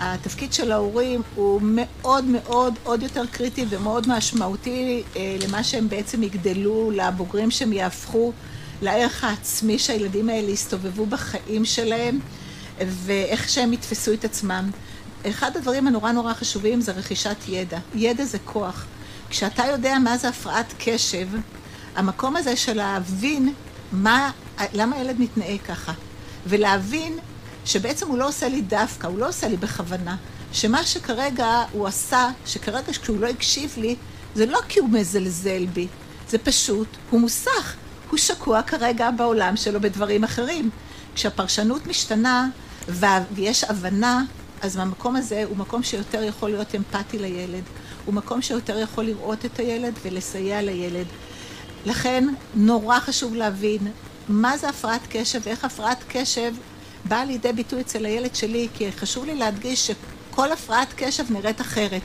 התפקיד של ההורים הוא מאוד מאוד עוד יותר קריטי ומאוד משמעותי אה, למה שהם בעצם יגדלו, לבוגרים שהם יהפכו, לערך העצמי שהילדים האלה יסתובבו בחיים שלהם. ואיך שהם יתפסו את עצמם. אחד הדברים הנורא נורא חשובים זה רכישת ידע. ידע זה כוח. כשאתה יודע מה זה הפרעת קשב, המקום הזה של להבין מה, למה הילד מתנהג ככה, ולהבין שבעצם הוא לא עושה לי דווקא, הוא לא עושה לי בכוונה, שמה שכרגע הוא עשה, שכרגע כשהוא לא הקשיב לי, זה לא כי הוא מזלזל בי, זה פשוט, הוא מוסך, הוא שקוע כרגע בעולם שלו בדברים אחרים. כשהפרשנות משתנה ויש הבנה, אז המקום הזה הוא מקום שיותר יכול להיות אמפתי לילד. הוא מקום שיותר יכול לראות את הילד ולסייע לילד. לכן נורא חשוב להבין מה זה הפרעת קשב ואיך הפרעת קשב באה לידי ביטוי אצל הילד שלי, כי חשוב לי להדגיש שכל הפרעת קשב נראית אחרת.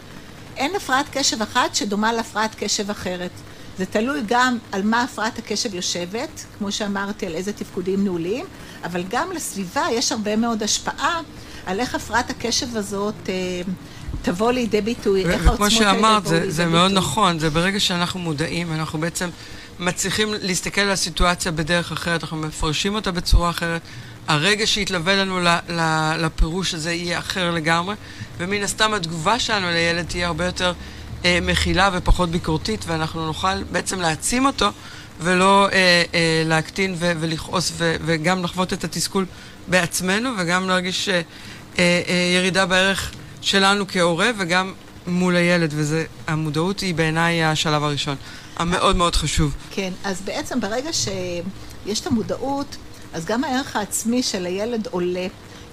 אין הפרעת קשב אחת שדומה להפרעת קשב אחרת. זה תלוי גם על מה הפרעת הקשב יושבת, כמו שאמרתי, על איזה תפקודים ניהוליים, אבל גם לסביבה יש הרבה מאוד השפעה על איך הפרעת הקשב הזאת אה, תבוא לידי ביטוי, איך וכמו העוצמות האלה שאמרת, יבואו זה, לידי זה מאוד ביטוי. נכון, זה ברגע שאנחנו מודעים, אנחנו בעצם מצליחים להסתכל על הסיטואציה בדרך אחרת, אנחנו מפרשים אותה בצורה אחרת. הרגע שיתלווה לנו ל, ל, לפירוש הזה יהיה אחר לגמרי, ומן הסתם התגובה שלנו לילד תהיה הרבה יותר אה, מכילה ופחות ביקורתית, ואנחנו נוכל בעצם להעצים אותו, ולא אה, אה, להקטין ו, ולכעוס, ו, וגם לחוות את התסכול בעצמנו, וגם להרגיש אה, אה, אה, ירידה בערך שלנו כהורה, וגם מול הילד, והמודעות היא בעיניי השלב הראשון, המאוד מאוד חשוב. כן, אז בעצם ברגע שיש את המודעות, אז גם הערך העצמי של הילד עולה.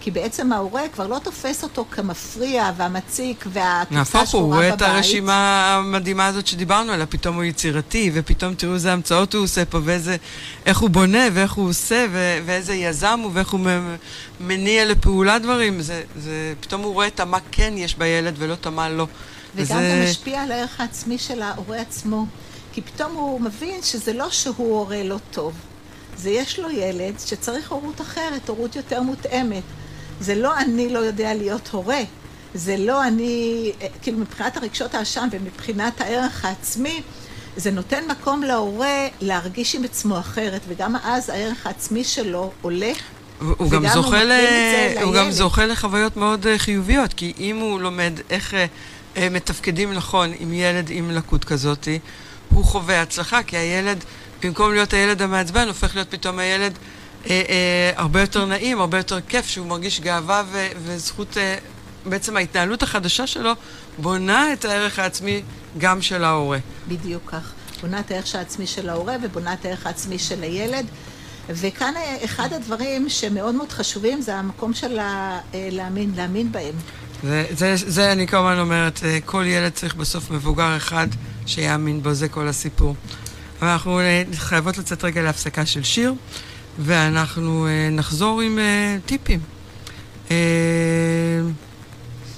כי בעצם ההורה כבר לא תופס אותו כמפריע והמציק והכבשה נהפוך הוא, הוא השחורה רואה בבית. את הרשימה המדהימה הזאת שדיברנו עליה, פתאום הוא יצירתי, ופתאום תראו איזה המצאות הוא עושה פה, ואיזה, איך הוא בונה, ואיך הוא עושה, ו- ואיזה יזם הוא, ואיך הוא מניע לפעולה דברים. זה, זה, פתאום הוא רואה את המה כן יש בילד, ולא את המה לא. וגם וזה- זה משפיע על הערך העצמי של ההורה עצמו. כי פתאום הוא מבין שזה לא שהוא הורה לא טוב. זה יש לו ילד שצריך הורות אחרת, הורות יותר מותאמת. זה לא אני לא יודע להיות הורה. זה לא אני, אה, כאילו מבחינת הרגשות האשם ומבחינת הערך העצמי, זה נותן מקום להורה להרגיש עם עצמו אחרת, וגם אז הערך העצמי שלו עולה. הוא גם זוכה, ל... הוא גם. זוכה לחוויות מאוד אה, חיוביות, כי אם הוא לומד איך אה, מתפקדים נכון עם ילד עם לקות כזאת, הוא חווה הצלחה, כי הילד, במקום להיות הילד המעצבן, הופך להיות פתאום הילד אה, אה, הרבה יותר נעים, הרבה יותר כיף, שהוא מרגיש גאווה ו- וזכות, אה, בעצם ההתנהלות החדשה שלו בונה את הערך העצמי גם של ההורה. בדיוק כך. בונה את הערך העצמי של ההורה ובונה את הערך העצמי של הילד. וכאן אה, אחד הדברים שמאוד מאוד חשובים זה המקום של אה, להאמין, להאמין בהם. זה, זה, זה אני כמובן אומרת, אה, כל ילד צריך בסוף מבוגר אחד שיאמין בו, זה כל הסיפור. אבל אנחנו חייבות לצאת רגע להפסקה של שיר, ואנחנו אה, נחזור עם אה, טיפים. אה,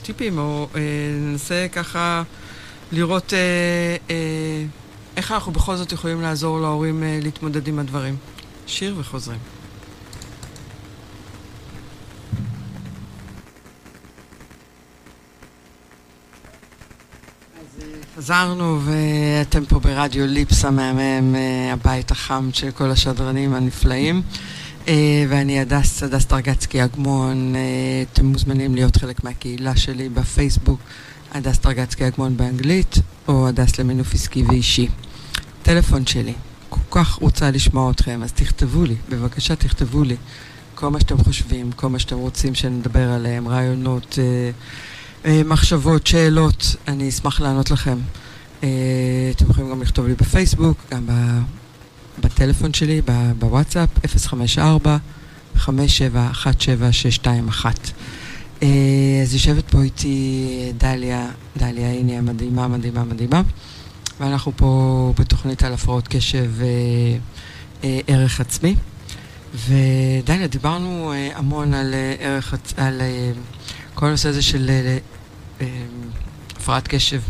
טיפים, או ננסה ככה לראות איך אנחנו בכל זאת יכולים לעזור להורים להתמודד עם הדברים. שיר וחוזרים. חזרנו ואתם פה ברדיו ליפס המהמם, אה, הבית החם של כל השדרנים הנפלאים. אה, ואני הדס, הדס טרגצקי אגמון, אה, אתם מוזמנים להיות חלק מהקהילה שלי בפייסבוק, הדס טרגצקי אגמון באנגלית, או הדס למינוף עסקי ואישי. טלפון שלי, כל כך רוצה לשמוע אתכם, אז תכתבו לי, בבקשה תכתבו לי. כל מה שאתם חושבים, כל מה שאתם רוצים שנדבר עליהם, רעיונות, אה, מחשבות, שאלות, אני אשמח לענות לכם. אה, אתם יכולים גם לכתוב לי בפייסבוק, גם בטלפון שלי, בוואטסאפ, 054 5717621 אה, אז יושבת פה איתי דליה, דליה הנה המדהימה, מדהימה, מדהימה. ואנחנו פה בתוכנית על הפרעות קשב וערך אה, עצמי. ודליה, דיברנו אה, המון על ערך, על כל הנושא הזה של הפרעת קשב.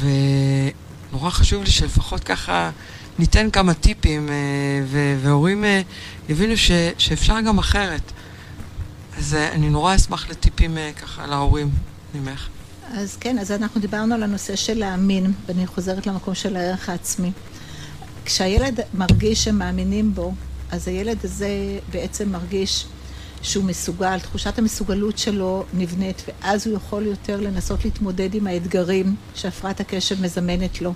ונורא חשוב לי שלפחות ככה ניתן כמה טיפים, והורים יבינו ש, שאפשר גם אחרת. אז אני נורא אשמח לטיפים ככה להורים ממך. אז כן, אז אנחנו דיברנו על הנושא של להאמין, ואני חוזרת למקום של הערך העצמי. כשהילד מרגיש שמאמינים בו, אז הילד הזה בעצם מרגיש שהוא מסוגל, תחושת המסוגלות שלו נבנית, ואז הוא יכול יותר לנסות להתמודד עם האתגרים שהפרעת הקשב מזמנת לו.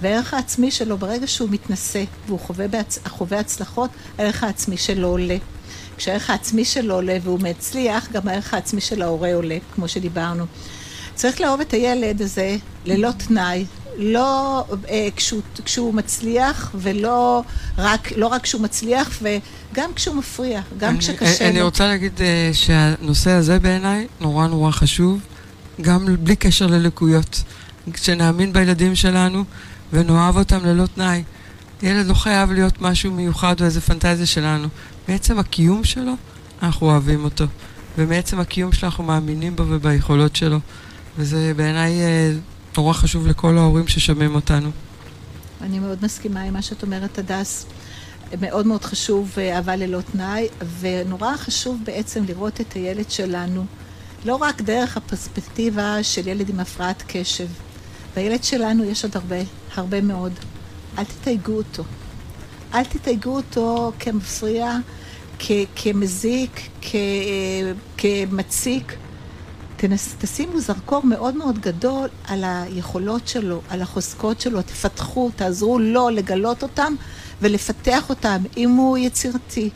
והערך העצמי שלו, ברגע שהוא מתנשא והוא חווה, בהצ... חווה הצלחות, הערך העצמי שלו עולה. כשהערך העצמי שלו עולה והוא מצליח, גם הערך העצמי של ההורה עולה, כמו שדיברנו. צריך לאהוב את הילד הזה ללא תנאי, לא אה, כשהוא, כשהוא מצליח, ולא רק, לא רק כשהוא מצליח, וגם כשהוא מפריע, גם אני, כשקשה אני לו. אני רוצה להגיד אה, שהנושא הזה בעיניי נורא נורא חשוב, גם בלי קשר ללקויות. כשנאמין בילדים שלנו ונאהב אותם ללא תנאי. ילד לא חייב להיות משהו מיוחד או איזה פנטזיה שלנו. בעצם הקיום שלו, אנחנו אוהבים אותו. ומעצם הקיום שלו אנחנו מאמינים בו וביכולות שלו. וזה בעיניי אה, נורא חשוב לכל ההורים ששומעים אותנו. אני מאוד מסכימה עם מה שאת אומרת, הדס. מאוד מאוד חשוב אה, אהבה ללא תנאי, ונורא חשוב בעצם לראות את הילד שלנו, לא רק דרך הפרספקטיבה של ילד עם הפרעת קשב. בילד שלנו יש עוד הרבה, הרבה מאוד. אל תתייגו אותו. אל תתייגו אותו כמפריע, כ- כמזיק, כ- כמציק. תנס, תשימו זרקור מאוד מאוד גדול על היכולות שלו, על החוזקות שלו, תפתחו, תעזרו לו לגלות אותם ולפתח אותם. אם הוא יצירתי,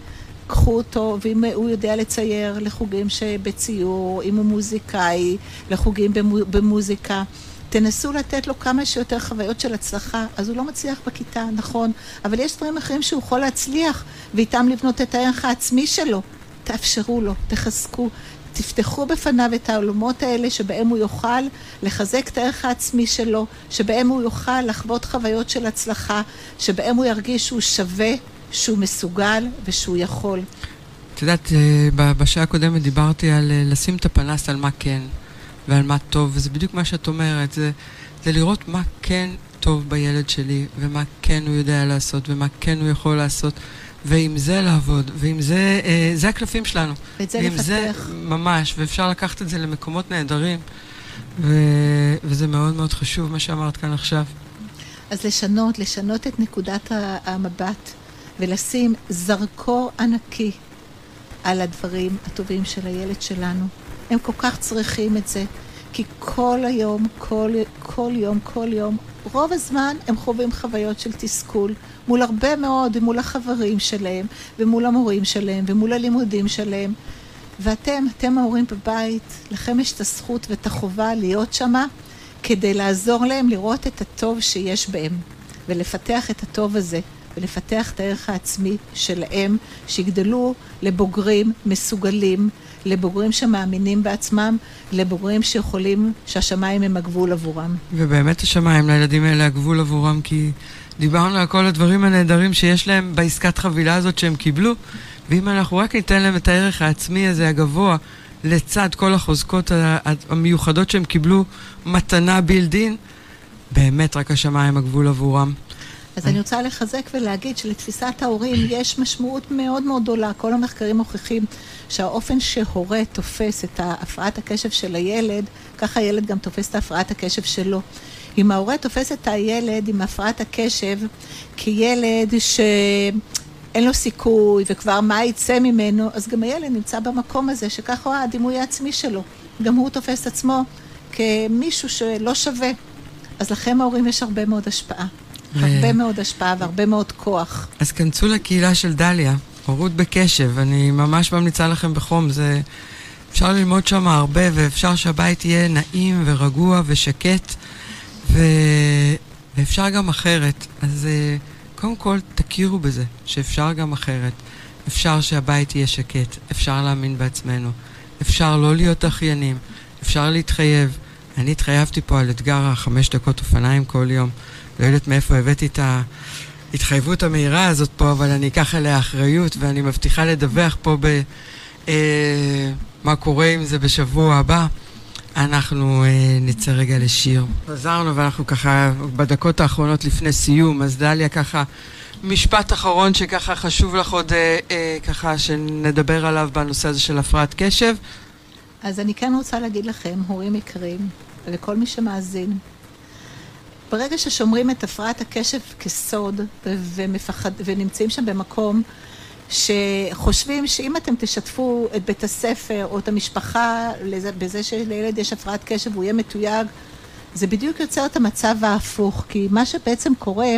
קחו אותו, ואם הוא יודע לצייר לחוגים שבציור, אם הוא מוזיקאי, לחוגים במו, במוזיקה. תנסו לתת לו כמה שיותר חוויות של הצלחה. אז הוא לא מצליח בכיתה, נכון, אבל יש דברים אחרים שהוא יכול להצליח, ואיתם לבנות את הערך העצמי שלו. תאפשרו לו, תחזקו, תפתחו בפניו את העולמות האלה שבהם הוא יוכל לחזק את הערך העצמי שלו, שבהם הוא יוכל לחוות חוויות של הצלחה, שבהם הוא ירגיש שהוא שווה, שהוא מסוגל ושהוא יכול. את יודעת, אה, בשעה הקודמת דיברתי על אה, לשים את הפנס על מה כן ועל מה טוב, וזה בדיוק מה שאת אומרת, זה, זה לראות מה כן טוב בילד שלי, ומה כן הוא יודע לעשות, ומה כן הוא יכול לעשות. ועם זה לעבוד, ועם זה, אה, זה הקלפים שלנו. ואת זה לפתח. זה ממש, ואפשר לקחת את זה למקומות נהדרים, ו, וזה מאוד מאוד חשוב מה שאמרת כאן עכשיו. אז לשנות, לשנות את נקודת המבט, ולשים זרקור ענקי על הדברים הטובים של הילד שלנו. הם כל כך צריכים את זה, כי כל היום, כל, כל יום, כל יום, רוב הזמן הם חווים חוויות של תסכול מול הרבה מאוד, מול החברים שלהם, ומול המורים שלהם, ומול הלימודים שלהם. ואתם, אתם ההורים בבית, לכם יש את הזכות ואת החובה להיות שמה כדי לעזור להם לראות את הטוב שיש בהם, ולפתח את הטוב הזה, ולפתח את הערך העצמי שלהם, שיגדלו לבוגרים מסוגלים, לבוגרים שמאמינים בעצמם, לבוגרים שיכולים, שהשמיים הם הגבול עבורם. ובאמת השמיים לילדים האלה הגבול עבורם, כי דיברנו על כל הדברים הנהדרים שיש להם בעסקת חבילה הזאת שהם קיבלו, ואם אנחנו רק ניתן להם את הערך העצמי הזה הגבוה, לצד כל החוזקות המיוחדות שהם קיבלו מתנה בילדין, באמת רק השמיים הגבול עבורם. אז אני רוצה לחזק ולהגיד שלתפיסת ההורים יש משמעות מאוד מאוד גדולה. כל המחקרים מוכיחים שהאופן שהורה תופס את הפרעת הקשב של הילד, ככה הילד גם תופס את הפרעת הקשב שלו. אם ההורה תופס את הילד עם הפרעת הקשב כילד שאין לו סיכוי וכבר מה יצא ממנו, אז גם הילד נמצא במקום הזה שככה הוא הדימוי העצמי שלו. גם הוא תופס את עצמו כמישהו שלא שווה. אז לכם ההורים יש הרבה מאוד השפעה. הרבה מאוד השפעה והרבה מאוד כוח. אז כנסו לקהילה של דליה, הורות בקשב, אני ממש ממליצה לכם בחום, זה... אפשר ללמוד שם הרבה, ואפשר שהבית יהיה נעים ורגוע ושקט, ו... ואפשר גם אחרת. אז uh, קודם כל, תכירו בזה, שאפשר גם אחרת. אפשר שהבית יהיה שקט, אפשר להאמין בעצמנו, אפשר לא להיות אחיינים, אפשר להתחייב. אני התחייבתי פה על אתגר החמש דקות אופניים כל יום. לא יודעת מאיפה הבאתי את ההתחייבות המהירה הזאת פה, אבל אני אקח עליה אחריות, ואני מבטיחה לדווח פה ב... אה, מה קורה עם זה בשבוע הבא. אנחנו אה, נצא רגע לשיר. חזרנו ואנחנו ככה בדקות האחרונות לפני סיום, אז דליה ככה, משפט אחרון שככה חשוב לך עוד אה, אה, ככה שנדבר עליו בנושא הזה של הפרעת קשב. אז אני כן רוצה להגיד לכם, הורים יקרים, לכל מי שמאזין, ברגע ששומרים את הפרעת הקשב כסוד ומפחד, ונמצאים שם במקום שחושבים שאם אתם תשתפו את בית הספר או את המשפחה בזה שלילד יש הפרעת קשב והוא יהיה מתויג, זה בדיוק יוצר את המצב ההפוך, כי מה שבעצם קורה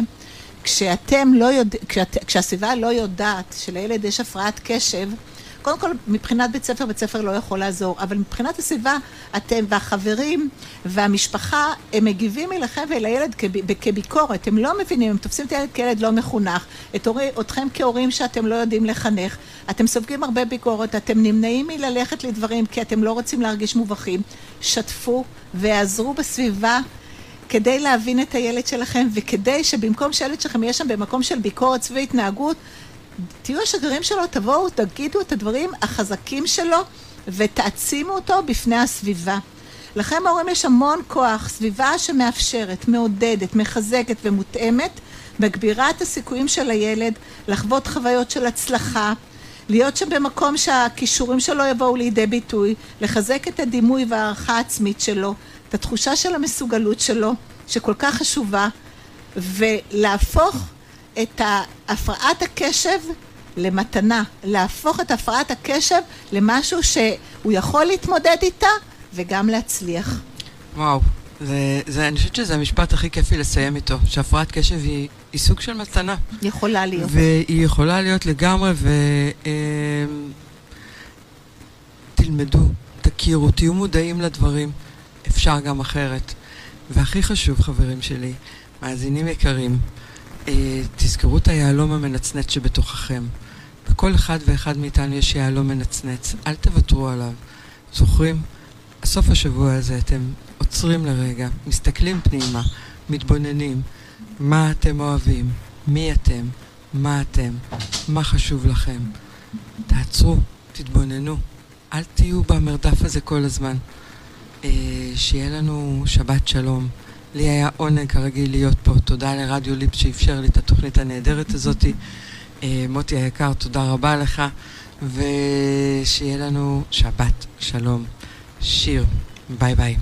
כשאתם לא יודעים, כשאת, כשהסביבה לא יודעת שלילד יש הפרעת קשב, קודם כל, מבחינת בית ספר, בית ספר לא יכול לעזור, אבל מבחינת הסביבה, אתם והחברים והמשפחה, הם מגיבים אליכם ולילד כביקורת. הם לא מבינים, הם תופסים את הילד כילד לא מחונך, את הורי, אתכם כהורים שאתם לא יודעים לחנך. אתם סופגים הרבה ביקורת, אתם נמנעים מללכת לדברים כי אתם לא רוצים להרגיש מובכים. שתפו ועזרו בסביבה. כדי להבין את הילד שלכם, וכדי שבמקום שהילד שלכם יהיה שם במקום של ביקורת סביב התנהגות, תהיו השגרירים שלו, תבואו, תגידו את הדברים החזקים שלו ותעצימו אותו בפני הסביבה. לכם ההורים יש המון כוח, סביבה שמאפשרת, מעודדת, מחזקת ומותאמת, מגבירה את הסיכויים של הילד לחוות חוויות של הצלחה, להיות שם במקום שהכישורים שלו יבואו לידי ביטוי, לחזק את הדימוי והערכה העצמית שלו, את התחושה של המסוגלות שלו, שכל כך חשובה, ולהפוך את הפרעת הקשב למתנה, להפוך את הפרעת הקשב למשהו שהוא יכול להתמודד איתה וגם להצליח. וואו, זה, זה, אני חושבת שזה המשפט הכי כיפי לסיים איתו, שהפרעת קשב היא, היא סוג של מתנה. יכולה להיות. והיא יכולה להיות לגמרי, ותלמדו, אמ, תכירו, תהיו מודעים לדברים, אפשר גם אחרת. והכי חשוב, חברים שלי, מאזינים יקרים, אה, תזכרו את היהלום המנצנץ שבתוככם. בכל אחד ואחד מאיתנו יש יהלום מנצנץ, אל תוותרו עליו. זוכרים? סוף השבוע הזה אתם עוצרים לרגע, מסתכלים פנימה, מתבוננים, מה אתם אוהבים, מי אתם, מה אתם, מה חשוב לכם. תעצרו, תתבוננו, אל תהיו במרדף הזה כל הזמן. אה, שיהיה לנו שבת שלום. לי היה עונג כרגיל להיות פה. תודה לרדיו ליפ שאפשר לי את התוכנית הנהדרת הזאת. אה, מוטי היקר, תודה רבה לך, ושיהיה לנו שבת שלום. שיר, ביי ביי.